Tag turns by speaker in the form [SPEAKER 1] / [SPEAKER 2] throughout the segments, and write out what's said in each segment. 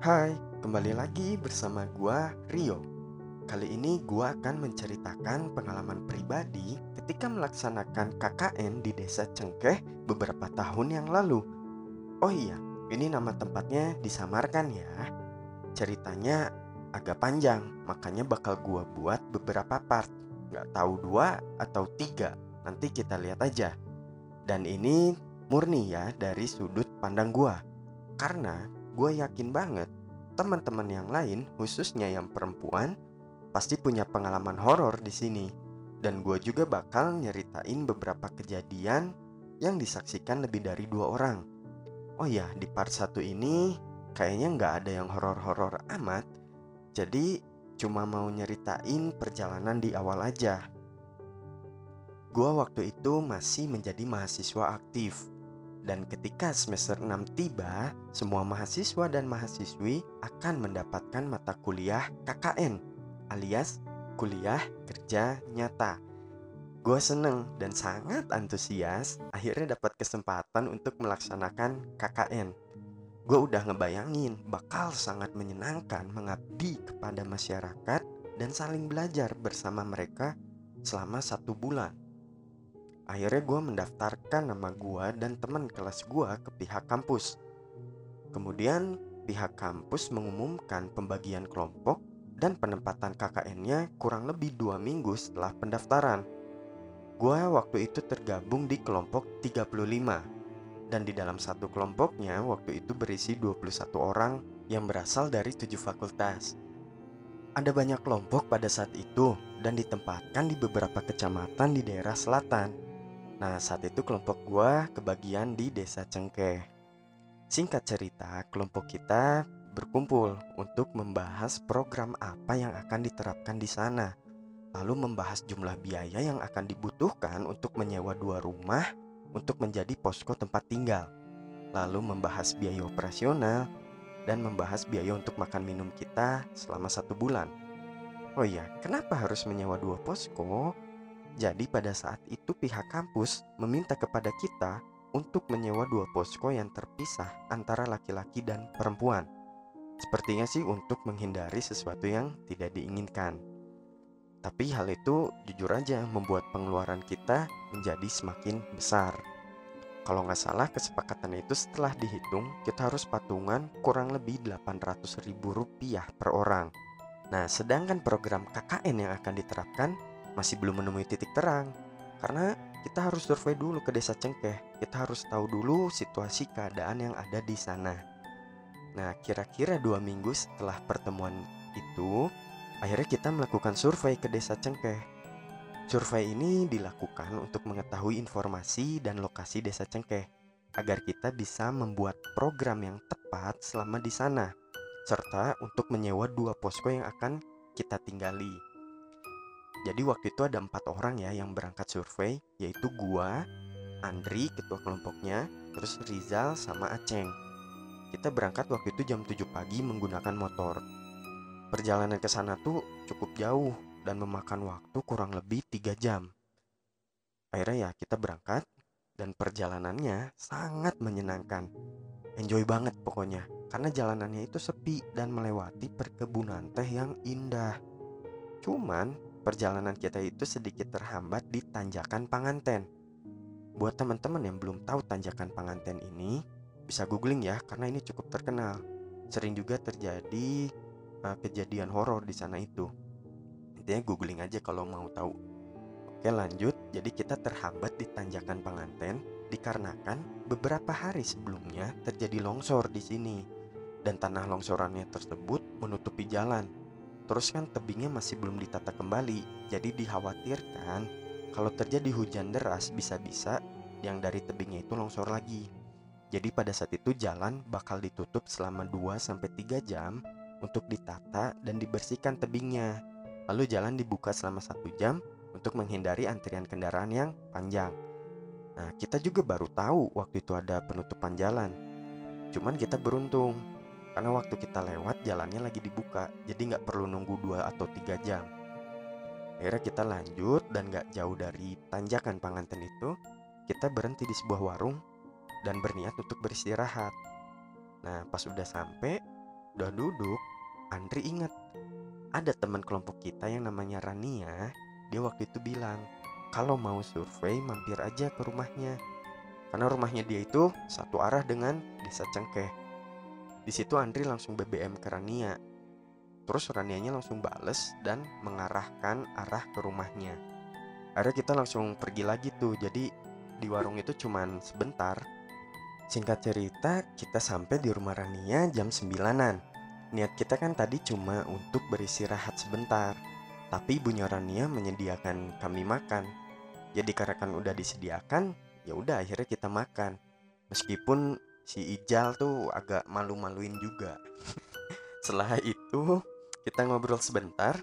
[SPEAKER 1] Hai, kembali lagi bersama gua Rio. Kali ini gua akan menceritakan pengalaman pribadi ketika melaksanakan KKN di Desa Cengkeh beberapa tahun yang lalu. Oh iya, ini nama tempatnya disamarkan ya. Ceritanya agak panjang, makanya bakal gua buat beberapa part. Nggak tahu dua atau tiga, nanti kita lihat aja. Dan ini murni ya dari sudut pandang gua. Karena gue yakin banget teman-teman yang lain, khususnya yang perempuan, pasti punya pengalaman horor di sini. Dan gue juga bakal nyeritain beberapa kejadian yang disaksikan lebih dari dua orang. Oh ya, di part satu ini kayaknya nggak ada yang horor-horor amat. Jadi cuma mau nyeritain perjalanan di awal aja. Gue waktu itu masih menjadi mahasiswa aktif dan ketika semester 6 tiba, semua mahasiswa dan mahasiswi akan mendapatkan mata kuliah KKN alias kuliah kerja nyata. Gue seneng dan sangat antusias akhirnya dapat kesempatan untuk melaksanakan KKN. Gue udah ngebayangin bakal sangat menyenangkan mengabdi kepada masyarakat dan saling belajar bersama mereka selama satu bulan. Akhirnya gue mendaftarkan nama gue dan teman kelas gue ke pihak kampus. Kemudian pihak kampus mengumumkan pembagian kelompok dan penempatan KKN-nya kurang lebih dua minggu setelah pendaftaran. Gue waktu itu tergabung di kelompok 35 dan di dalam satu kelompoknya waktu itu berisi 21 orang yang berasal dari tujuh fakultas. Ada banyak kelompok pada saat itu dan ditempatkan di beberapa kecamatan di daerah selatan Nah saat itu kelompok gua kebagian di desa Cengkeh Singkat cerita kelompok kita berkumpul untuk membahas program apa yang akan diterapkan di sana. Lalu membahas jumlah biaya yang akan dibutuhkan untuk menyewa dua rumah untuk menjadi posko tempat tinggal. Lalu membahas biaya operasional dan membahas biaya untuk makan minum kita selama satu bulan. Oh iya, kenapa harus menyewa dua posko? Jadi pada saat itu pihak kampus meminta kepada kita untuk menyewa dua posko yang terpisah antara laki-laki dan perempuan. Sepertinya sih untuk menghindari sesuatu yang tidak diinginkan. Tapi hal itu jujur aja membuat pengeluaran kita menjadi semakin besar. Kalau nggak salah kesepakatan itu setelah dihitung kita harus patungan kurang lebih 800 ribu rupiah per orang. Nah sedangkan program KKN yang akan diterapkan masih belum menemui titik terang karena kita harus survei dulu ke desa Cengkeh. Kita harus tahu dulu situasi keadaan yang ada di sana. Nah, kira-kira dua minggu setelah pertemuan itu, akhirnya kita melakukan survei ke desa Cengkeh. Survei ini dilakukan untuk mengetahui informasi dan lokasi desa Cengkeh agar kita bisa membuat program yang tepat selama di sana, serta untuk menyewa dua posko yang akan kita tinggali. Jadi waktu itu ada empat orang ya yang berangkat survei, yaitu gua, Andri ketua kelompoknya, terus Rizal sama Aceng. Kita berangkat waktu itu jam 7 pagi menggunakan motor. Perjalanan ke sana tuh cukup jauh dan memakan waktu kurang lebih 3 jam. Akhirnya ya kita berangkat dan perjalanannya sangat menyenangkan. Enjoy banget pokoknya karena jalanannya itu sepi dan melewati perkebunan teh yang indah. Cuman perjalanan kita itu sedikit terhambat di tanjakan Panganten. Buat teman-teman yang belum tahu tanjakan Panganten ini, bisa googling ya karena ini cukup terkenal. Sering juga terjadi uh, kejadian horor di sana itu. Intinya googling aja kalau mau tahu. Oke lanjut, jadi kita terhambat di tanjakan Panganten dikarenakan beberapa hari sebelumnya terjadi longsor di sini dan tanah longsorannya tersebut menutupi jalan Terus kan tebingnya masih belum ditata kembali, jadi dikhawatirkan kalau terjadi hujan deras bisa-bisa yang dari tebingnya itu longsor lagi. Jadi pada saat itu jalan bakal ditutup selama 2-3 jam untuk ditata dan dibersihkan tebingnya. Lalu jalan dibuka selama satu jam untuk menghindari antrian kendaraan yang panjang. Nah, kita juga baru tahu waktu itu ada penutupan jalan. Cuman kita beruntung karena waktu kita lewat jalannya lagi dibuka Jadi nggak perlu nunggu 2 atau 3 jam Akhirnya kita lanjut dan nggak jauh dari tanjakan Panganten itu Kita berhenti di sebuah warung dan berniat untuk beristirahat Nah pas udah sampai Udah duduk, Andri ingat ada teman kelompok kita yang namanya Rania. Dia waktu itu bilang, kalau mau survei mampir aja ke rumahnya. Karena rumahnya dia itu satu arah dengan desa Cengkeh. Di situ Andri langsung BBM ke Rania. Terus Ranianya langsung bales dan mengarahkan arah ke rumahnya. Akhirnya kita langsung pergi lagi tuh. Jadi di warung itu cuman sebentar. Singkat cerita, kita sampai di rumah Rania jam 9-an. Niat kita kan tadi cuma untuk beristirahat sebentar. Tapi ibunya Rania menyediakan kami makan. Jadi karena kan udah disediakan, ya udah akhirnya kita makan. Meskipun si Ijal tuh agak malu-maluin juga. Setelah itu kita ngobrol sebentar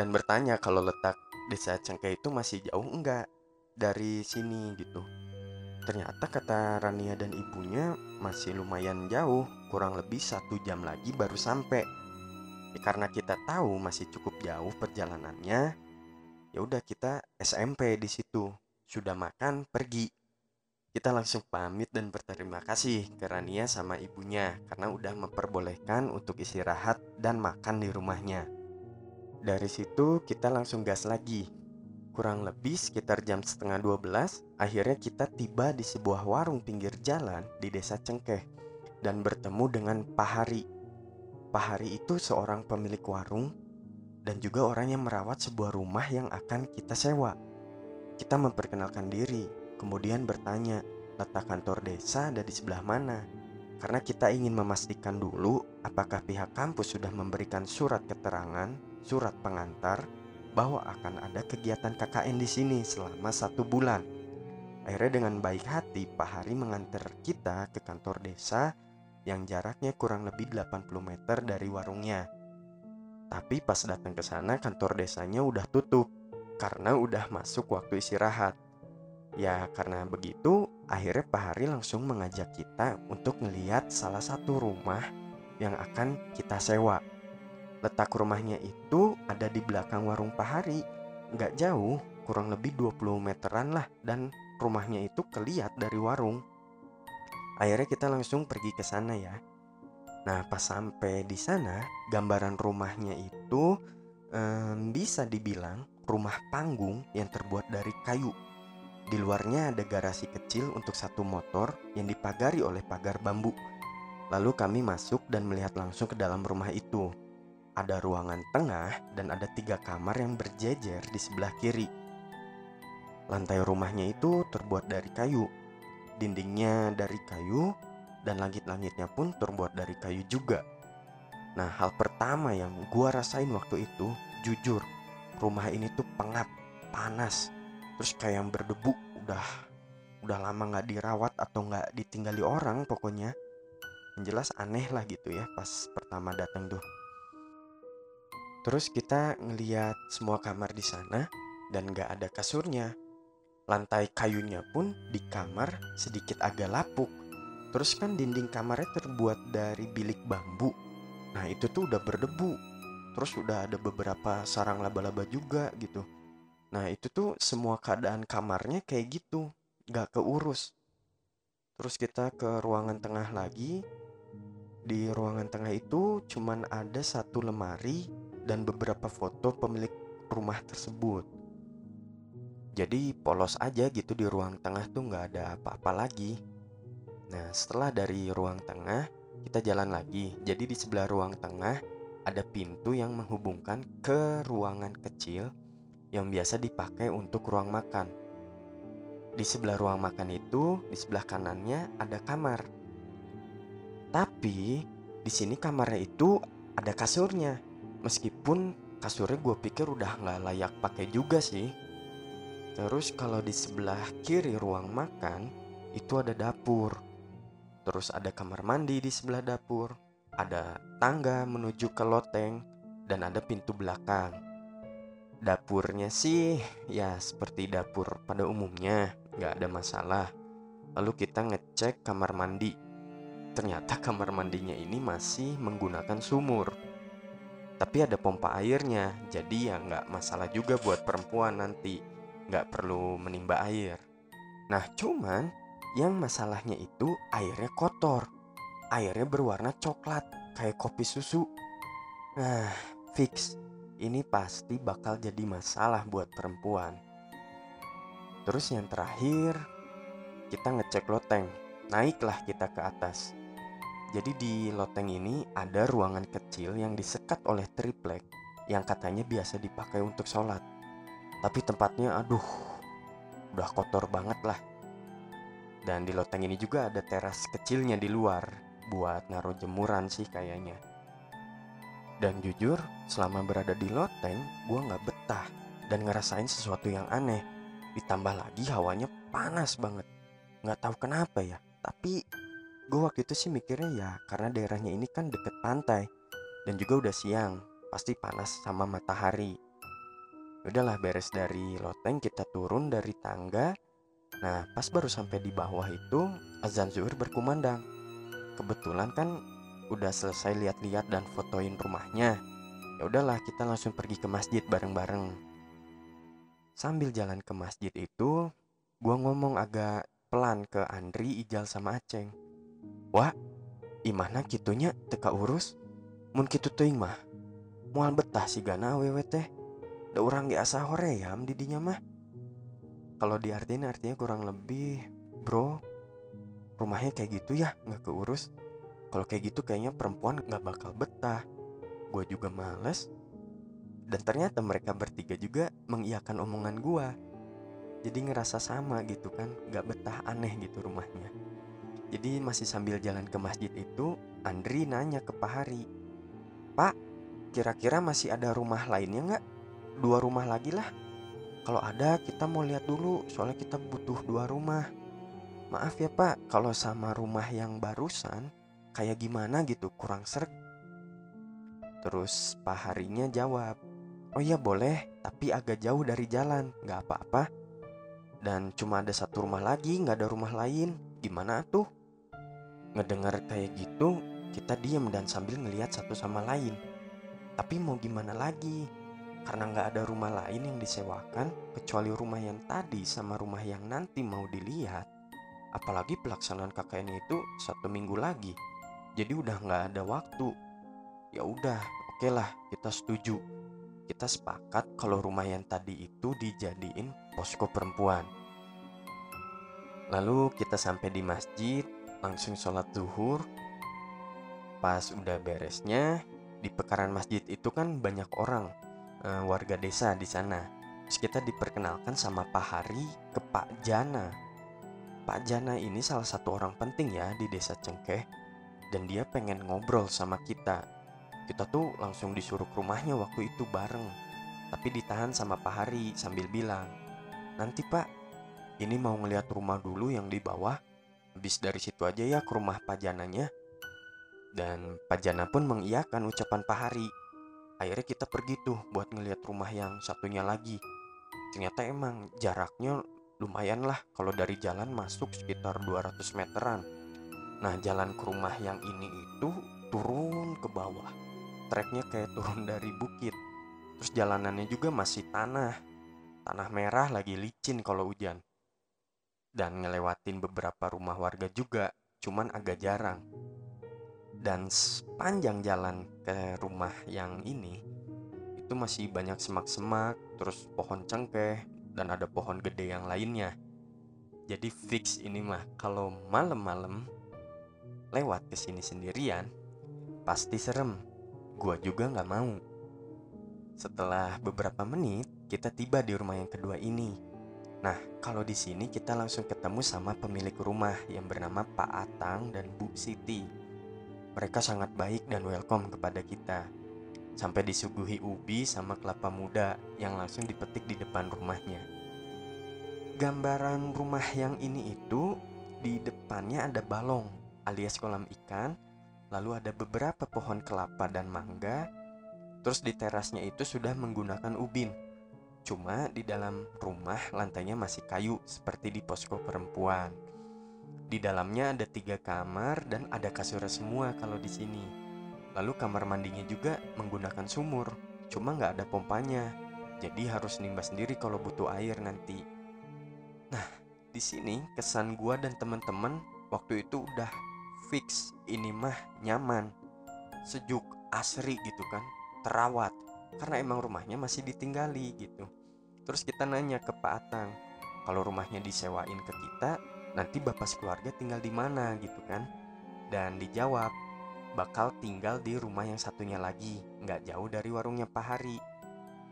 [SPEAKER 1] dan bertanya kalau letak desa Cengkeh itu masih jauh enggak dari sini gitu. Ternyata kata Rania dan ibunya masih lumayan jauh, kurang lebih satu jam lagi baru sampai. Ya, karena kita tahu masih cukup jauh perjalanannya, ya udah kita SMP di situ. Sudah makan, pergi. Kita langsung pamit dan berterima kasih ke Rania sama ibunya karena udah memperbolehkan untuk istirahat dan makan di rumahnya. Dari situ kita langsung gas lagi. Kurang lebih sekitar jam setengah 12, akhirnya kita tiba di sebuah warung pinggir jalan di desa Cengkeh dan bertemu dengan Pak Hari Pak Hari itu seorang pemilik warung dan juga orang yang merawat sebuah rumah yang akan kita sewa. Kita memperkenalkan diri, kemudian bertanya letak kantor desa ada di sebelah mana. Karena kita ingin memastikan dulu apakah pihak kampus sudah memberikan surat keterangan, surat pengantar bahwa akan ada kegiatan KKN di sini selama satu bulan. Akhirnya dengan baik hati Pak Hari mengantar kita ke kantor desa yang jaraknya kurang lebih 80 meter dari warungnya. Tapi pas datang ke sana kantor desanya udah tutup karena udah masuk waktu istirahat. Ya karena begitu akhirnya Pak Hari langsung mengajak kita untuk melihat salah satu rumah yang akan kita sewa. Letak rumahnya itu ada di belakang warung Pak Hari. Nggak jauh, kurang lebih 20 meteran lah dan rumahnya itu keliat dari warung. Akhirnya kita langsung pergi ke sana ya. Nah, pas sampai di sana, gambaran rumahnya itu um, bisa dibilang rumah panggung yang terbuat dari kayu. Di luarnya ada garasi kecil untuk satu motor yang dipagari oleh pagar bambu. Lalu kami masuk dan melihat langsung ke dalam rumah itu. Ada ruangan tengah dan ada tiga kamar yang berjejer di sebelah kiri. Lantai rumahnya itu terbuat dari kayu Dindingnya dari kayu dan langit-langitnya pun terbuat dari kayu juga. Nah, hal pertama yang gua rasain waktu itu, jujur, rumah ini tuh pengap, panas, terus kayak yang berdebu, udah udah lama nggak dirawat atau nggak ditinggali orang pokoknya. Yang jelas aneh lah gitu ya pas pertama datang tuh. Terus kita ngeliat semua kamar di sana dan nggak ada kasurnya, Lantai kayunya pun di kamar sedikit agak lapuk. Terus kan dinding kamarnya terbuat dari bilik bambu. Nah itu tuh udah berdebu. Terus udah ada beberapa sarang laba-laba juga gitu. Nah itu tuh semua keadaan kamarnya kayak gitu. Gak keurus. Terus kita ke ruangan tengah lagi. Di ruangan tengah itu cuman ada satu lemari dan beberapa foto pemilik rumah tersebut. Jadi polos aja gitu di ruang tengah tuh nggak ada apa-apa lagi. Nah setelah dari ruang tengah kita jalan lagi. Jadi di sebelah ruang tengah ada pintu yang menghubungkan ke ruangan kecil yang biasa dipakai untuk ruang makan. Di sebelah ruang makan itu, di sebelah kanannya ada kamar. Tapi di sini kamarnya itu ada kasurnya. Meskipun kasurnya gue pikir udah nggak layak pakai juga sih Terus kalau di sebelah kiri ruang makan itu ada dapur. Terus ada kamar mandi di sebelah dapur. Ada tangga menuju ke loteng dan ada pintu belakang. Dapurnya sih ya seperti dapur pada umumnya, nggak ada masalah. Lalu kita ngecek kamar mandi. Ternyata kamar mandinya ini masih menggunakan sumur. Tapi ada pompa airnya, jadi ya nggak masalah juga buat perempuan nanti nggak perlu menimba air. Nah, cuman yang masalahnya itu airnya kotor. Airnya berwarna coklat kayak kopi susu. Nah, fix. Ini pasti bakal jadi masalah buat perempuan. Terus yang terakhir, kita ngecek loteng. Naiklah kita ke atas. Jadi di loteng ini ada ruangan kecil yang disekat oleh triplek yang katanya biasa dipakai untuk sholat. Tapi tempatnya aduh, udah kotor banget lah. Dan di loteng ini juga ada teras kecilnya di luar buat naruh jemuran sih kayaknya. Dan jujur, selama berada di loteng, gue nggak betah dan ngerasain sesuatu yang aneh. Ditambah lagi hawanya panas banget. Nggak tahu kenapa ya, tapi gue waktu itu sih mikirnya ya karena daerahnya ini kan deket pantai dan juga udah siang, pasti panas sama matahari. Udahlah beres dari loteng kita turun dari tangga. Nah pas baru sampai di bawah itu azan zuhur berkumandang. Kebetulan kan udah selesai lihat-lihat dan fotoin rumahnya. Ya udahlah, kita langsung pergi ke masjid bareng-bareng. Sambil jalan ke masjid itu, gua ngomong agak pelan ke Andri, Ijal sama Aceng. Wah, imana kitunya teka urus? Mun kitu teuing mah. Mual betah si gana awewe teh. Da urang ge asa hoream di dinya mah. Kalau diartiin artinya kurang lebih, bro, rumahnya kayak gitu ya, nggak keurus. Kalau kayak gitu kayaknya perempuan nggak bakal betah. Gue juga males. Dan ternyata mereka bertiga juga mengiyakan omongan gue. Jadi ngerasa sama gitu kan, nggak betah aneh gitu rumahnya. Jadi masih sambil jalan ke masjid itu, Andri nanya ke Pak Hari, Pak, kira-kira masih ada rumah lainnya nggak? Dua rumah lagi lah. Kalau ada kita mau lihat dulu, soalnya kita butuh dua rumah. Maaf ya Pak, kalau sama rumah yang barusan, kayak gimana gitu kurang serg terus Pak Harinya jawab oh iya boleh tapi agak jauh dari jalan nggak apa-apa. Dan cuma ada satu rumah lagi nggak ada rumah lain. Gimana tuh? Ngedengar kayak gitu kita diam dan sambil ngelihat satu sama lain. Tapi mau gimana lagi? Karena nggak ada rumah lain yang disewakan kecuali rumah yang tadi sama rumah yang nanti mau dilihat. Apalagi pelaksanaan KKN itu satu minggu lagi jadi udah nggak ada waktu. Ya udah oke okay lah kita setuju. Kita sepakat kalau rumah yang tadi itu dijadiin posko perempuan. Lalu kita sampai di masjid langsung sholat zuhur. Pas udah beresnya di pekaran masjid itu kan banyak orang e, warga desa di sana. Terus kita diperkenalkan sama Pak Hari ke Pak Jana. Pak Jana ini salah satu orang penting ya di desa Cengkeh dan dia pengen ngobrol sama kita. Kita tuh langsung disuruh ke rumahnya waktu itu bareng. Tapi ditahan sama Pak Hari sambil bilang, "Nanti Pak, ini mau ngeliat rumah dulu yang di bawah. Habis dari situ aja ya ke rumah Pak Jananya." Dan Pak Jana pun mengiyakan ucapan Pak Hari. Akhirnya kita pergi tuh buat ngeliat rumah yang satunya lagi. Ternyata emang jaraknya lumayan lah kalau dari jalan masuk sekitar 200 meteran. Nah jalan ke rumah yang ini itu turun ke bawah. Treknya kayak turun dari bukit. Terus jalanannya juga masih tanah. Tanah merah lagi licin kalau hujan. Dan ngelewatin beberapa rumah warga juga Cuman agak jarang. Dan sepanjang jalan ke rumah yang ini Itu masih banyak semak-semak Terus pohon cengkeh Dan ada pohon gede yang lainnya. Jadi fix ini mah kalau malam-malam lewat ke sini sendirian, pasti serem. Gua juga nggak mau. Setelah beberapa menit, kita tiba di rumah yang kedua ini. Nah, kalau di sini kita langsung ketemu sama pemilik rumah yang bernama Pak Atang dan Bu Siti. Mereka sangat baik dan welcome kepada kita. Sampai disuguhi ubi sama kelapa muda yang langsung dipetik di depan rumahnya. Gambaran rumah yang ini itu di depannya ada balong alias kolam ikan, lalu ada beberapa pohon kelapa dan mangga, terus di terasnya itu sudah menggunakan ubin. Cuma di dalam rumah lantainya masih kayu seperti di posko perempuan. Di dalamnya ada tiga kamar dan ada kasur semua kalau di sini. Lalu kamar mandinya juga menggunakan sumur, cuma nggak ada pompanya. Jadi harus nimba sendiri kalau butuh air nanti. Nah, di sini kesan gua dan teman-teman waktu itu udah fix ini mah nyaman sejuk, asri gitu kan, terawat. Karena emang rumahnya masih ditinggali gitu. Terus kita nanya ke Pak Atang, kalau rumahnya disewain ke kita, nanti bapak sekeluarga tinggal di mana gitu kan? Dan dijawab, bakal tinggal di rumah yang satunya lagi, nggak jauh dari warungnya Pak Hari.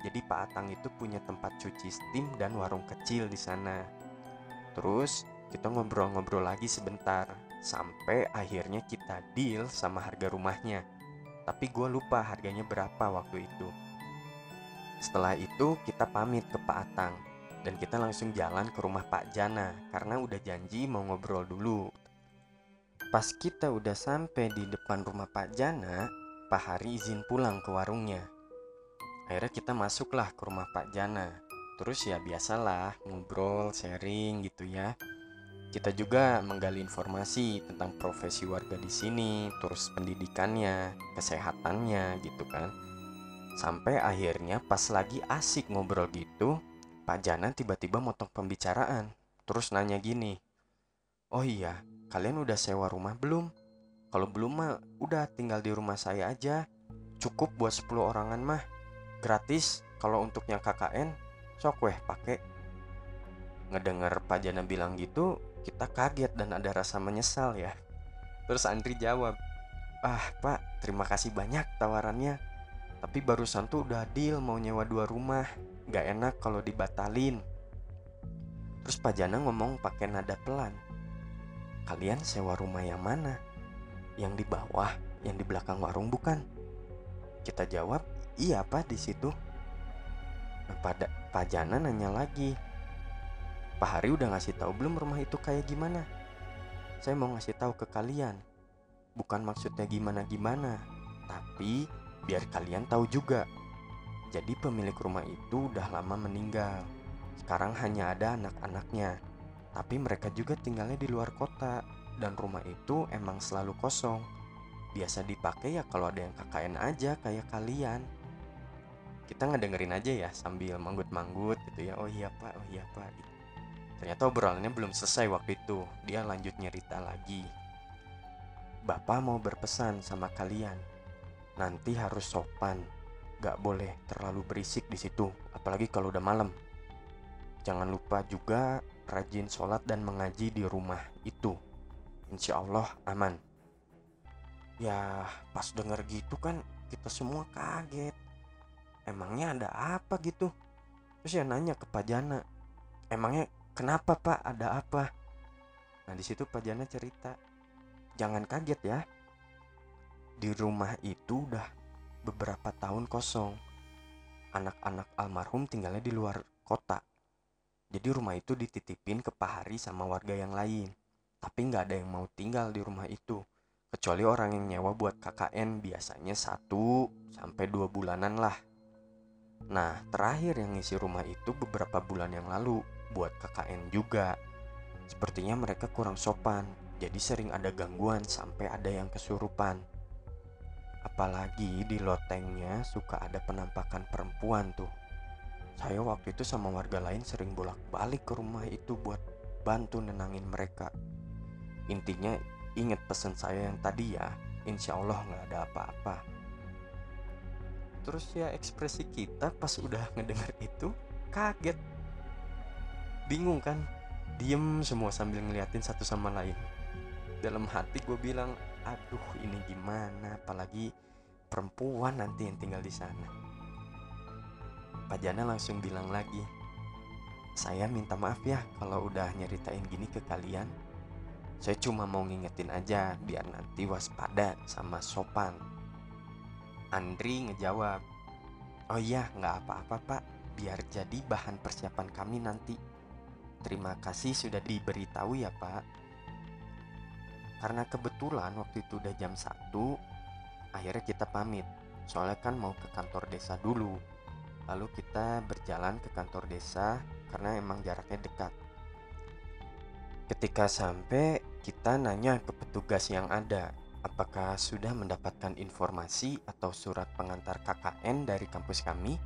[SPEAKER 1] Jadi Pak Atang itu punya tempat cuci steam dan warung kecil di sana. Terus kita ngobrol-ngobrol lagi sebentar sampai akhirnya kita deal sama harga rumahnya. Tapi gue lupa harganya berapa waktu itu. Setelah itu kita pamit ke Pak Atang dan kita langsung jalan ke rumah Pak Jana karena udah janji mau ngobrol dulu. Pas kita udah sampai di depan rumah Pak Jana, Pak Hari izin pulang ke warungnya. Akhirnya kita masuklah ke rumah Pak Jana. Terus ya biasalah ngobrol, sharing gitu ya. Kita juga menggali informasi tentang profesi warga di sini, terus pendidikannya, kesehatannya gitu kan. Sampai akhirnya pas lagi asik ngobrol gitu, Pak Jana tiba-tiba motong pembicaraan. Terus nanya gini, Oh iya, kalian udah sewa rumah belum? Kalau belum mah, udah tinggal di rumah saya aja. Cukup buat 10 orangan mah. Gratis, kalau untuk yang KKN sok weh pakai ngedengar Pak Jana bilang gitu kita kaget dan ada rasa menyesal ya. Terus Andri jawab ah Pak terima kasih banyak tawarannya. Tapi barusan tuh udah deal mau nyewa dua rumah. Gak enak kalau dibatalin. Terus Pak Jana ngomong pakai nada pelan kalian sewa rumah yang mana? Yang di bawah yang di belakang warung bukan? Kita jawab iya Pak di situ. Nah, pada Pak Jana nanya lagi, Pak Hari udah ngasih tahu belum rumah itu kayak gimana? Saya mau ngasih tahu ke kalian. Bukan maksudnya gimana-gimana, tapi biar kalian tahu juga. Jadi pemilik rumah itu udah lama meninggal. Sekarang hanya ada anak-anaknya. Tapi mereka juga tinggalnya di luar kota dan rumah itu emang selalu kosong. Biasa dipakai ya kalau ada yang KKN aja kayak kalian kita ngedengerin aja ya sambil manggut-manggut gitu ya oh iya pak oh iya pak gitu. Ternyata obrolannya belum selesai waktu itu. Dia lanjut nyerita lagi. Bapak mau berpesan sama kalian. Nanti harus sopan. Gak boleh terlalu berisik di situ apalagi kalau udah malam. Jangan lupa juga rajin sholat dan mengaji di rumah itu. Insya Allah aman. Ya pas denger gitu kan kita semua kaget. Emangnya ada apa gitu? Terus ya nanya ke Pak Jana emangnya kenapa Pak? Ada apa? Nah di situ Pak Jana cerita. Jangan kaget ya. Di rumah itu udah beberapa tahun kosong. Anak-anak almarhum tinggalnya di luar kota. Jadi rumah itu dititipin ke Pak Hari sama warga yang lain. Tapi nggak ada yang mau tinggal di rumah itu. Kecuali orang yang nyewa buat KKN biasanya satu sampai dua bulanan lah. Nah, terakhir yang ngisi rumah itu beberapa bulan yang lalu buat KKN juga. Sepertinya mereka kurang sopan, jadi sering ada gangguan sampai ada yang kesurupan. Apalagi di lotengnya suka ada penampakan perempuan tuh. Saya waktu itu sama warga lain sering bolak-balik ke rumah itu buat bantu nenangin mereka. Intinya inget pesan saya yang tadi ya, insya Allah nggak ada apa-apa terus ya ekspresi kita pas udah ngedenger itu kaget bingung kan? Diem semua sambil ngeliatin satu sama lain. Dalam hati gue bilang aduh ini gimana? Apalagi perempuan nanti yang tinggal di sana. Pak Jana langsung bilang lagi saya minta maaf ya kalau udah nyeritain gini ke kalian. Saya cuma mau ngingetin aja biar nanti waspada sama sopan. Andri ngejawab, Oh iya, nggak apa-apa pak, biar jadi bahan persiapan kami nanti. Terima kasih sudah diberitahu ya pak. Karena kebetulan waktu itu udah jam 1, akhirnya kita pamit. Soalnya kan mau ke kantor desa dulu. Lalu kita berjalan ke kantor desa karena emang jaraknya dekat. Ketika sampai, kita nanya ke petugas yang ada apakah sudah mendapatkan informasi atau surat pengantar KKN dari kampus kami?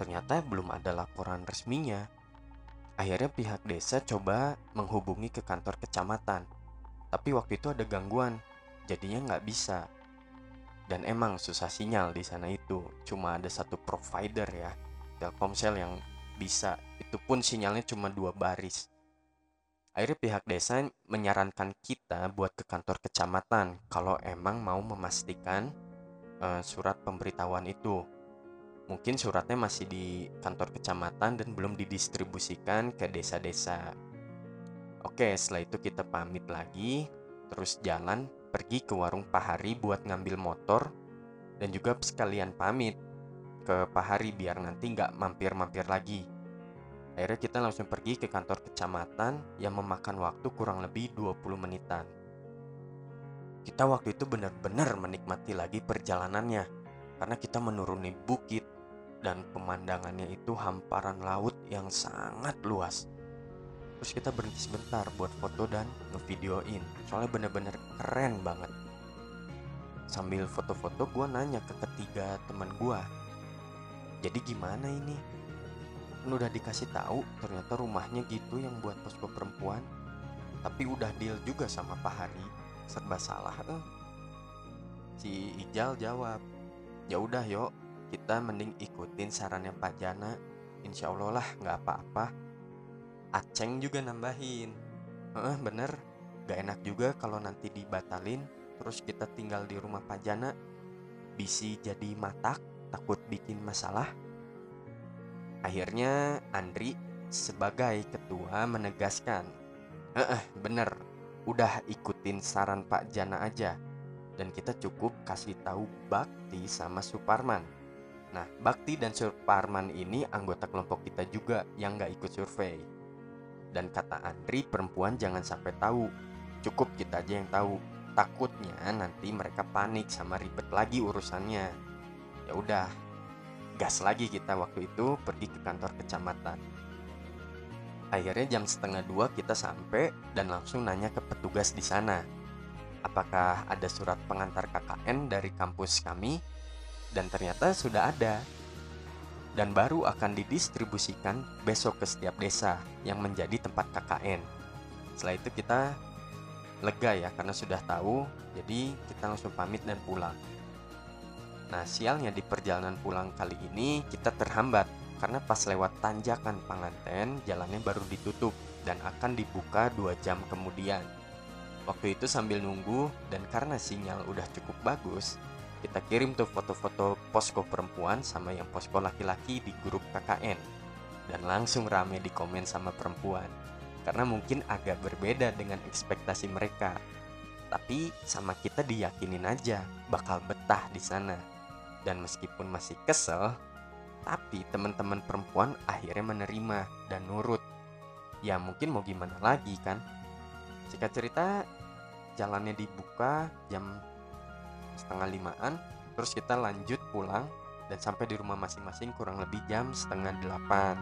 [SPEAKER 1] Ternyata belum ada laporan resminya. Akhirnya pihak desa coba menghubungi ke kantor kecamatan. Tapi waktu itu ada gangguan, jadinya nggak bisa. dan emang susah sinyal di sana itu cuma ada satu provider ya Telkomsel yang bisa itu pun sinyalnya cuma dua baris akhirnya pihak desa menyarankan kita buat ke kantor kecamatan kalau emang mau memastikan uh, surat pemberitahuan itu mungkin suratnya masih di kantor kecamatan dan belum didistribusikan ke desa-desa Oke, setelah itu kita pamit lagi, terus jalan pergi ke warung Pahari buat ngambil motor dan juga sekalian pamit ke Pahari biar nanti nggak mampir-mampir lagi. Akhirnya kita langsung pergi ke kantor kecamatan yang memakan waktu kurang lebih 20 menitan. Kita waktu itu benar-benar menikmati lagi perjalanannya karena kita menuruni bukit dan pemandangannya itu hamparan laut yang sangat luas. Terus kita berhenti sebentar buat foto dan ngevideoin. Soalnya bener-bener keren banget. Sambil foto-foto gue nanya ke ketiga teman gue jadi gimana ini? Kan udah dikasih tahu ternyata rumahnya gitu yang buat posko perempuan. Tapi udah deal juga sama Pak Hari serba salah eh. si Ijal jawab ya udah yuk kita mending ikutin sarannya Pak Jana. Insya Allah lah nggak apa-apa. Aceng juga nambahin. Eh bener. Gak enak juga kalau nanti dibatalin terus kita tinggal di rumah Pajana bisi jadi matak takut bikin masalah. Akhirnya Andri sebagai ketua menegaskan eh bener. Udah ikutin saran Pak Jana aja. Dan kita cukup kasih tahu Bakti sama Suparman Nah, Bakti dan Suparman ini anggota kelompok kita juga yang gak ikut survei. Dan kata Andri, perempuan jangan sampai tahu. Cukup kita aja yang tahu. Takutnya nanti mereka panik sama ribet lagi urusannya. Ya udah, gas lagi kita waktu itu pergi ke kantor kecamatan. Akhirnya jam setengah dua kita sampai dan langsung nanya ke petugas di sana. Apakah ada surat pengantar KKN dari kampus kami? Dan ternyata sudah ada dan baru akan didistribusikan besok ke setiap desa yang menjadi tempat KKN. Setelah itu kita lega ya karena sudah tahu, jadi kita langsung pamit dan pulang. Nah, sialnya di perjalanan pulang kali ini kita terhambat karena pas lewat tanjakan Panganten jalannya baru ditutup dan akan dibuka dua jam kemudian. Waktu itu sambil nunggu dan karena sinyal udah cukup bagus, kita kirim tuh foto-foto posko perempuan sama yang posko laki-laki di grup KKN dan langsung rame di komen sama perempuan. Karena mungkin agak berbeda dengan ekspektasi mereka. Tapi sama kita diyakinin aja bakal betah di sana. Dan meskipun masih kesel tapi teman-teman perempuan akhirnya menerima dan nurut. Ya mungkin mau gimana lagi kan? Jika cerita jalannya dibuka jam setengah limaan terus kita lanjut pulang dan sampai di rumah masing-masing kurang lebih jam setengah delapan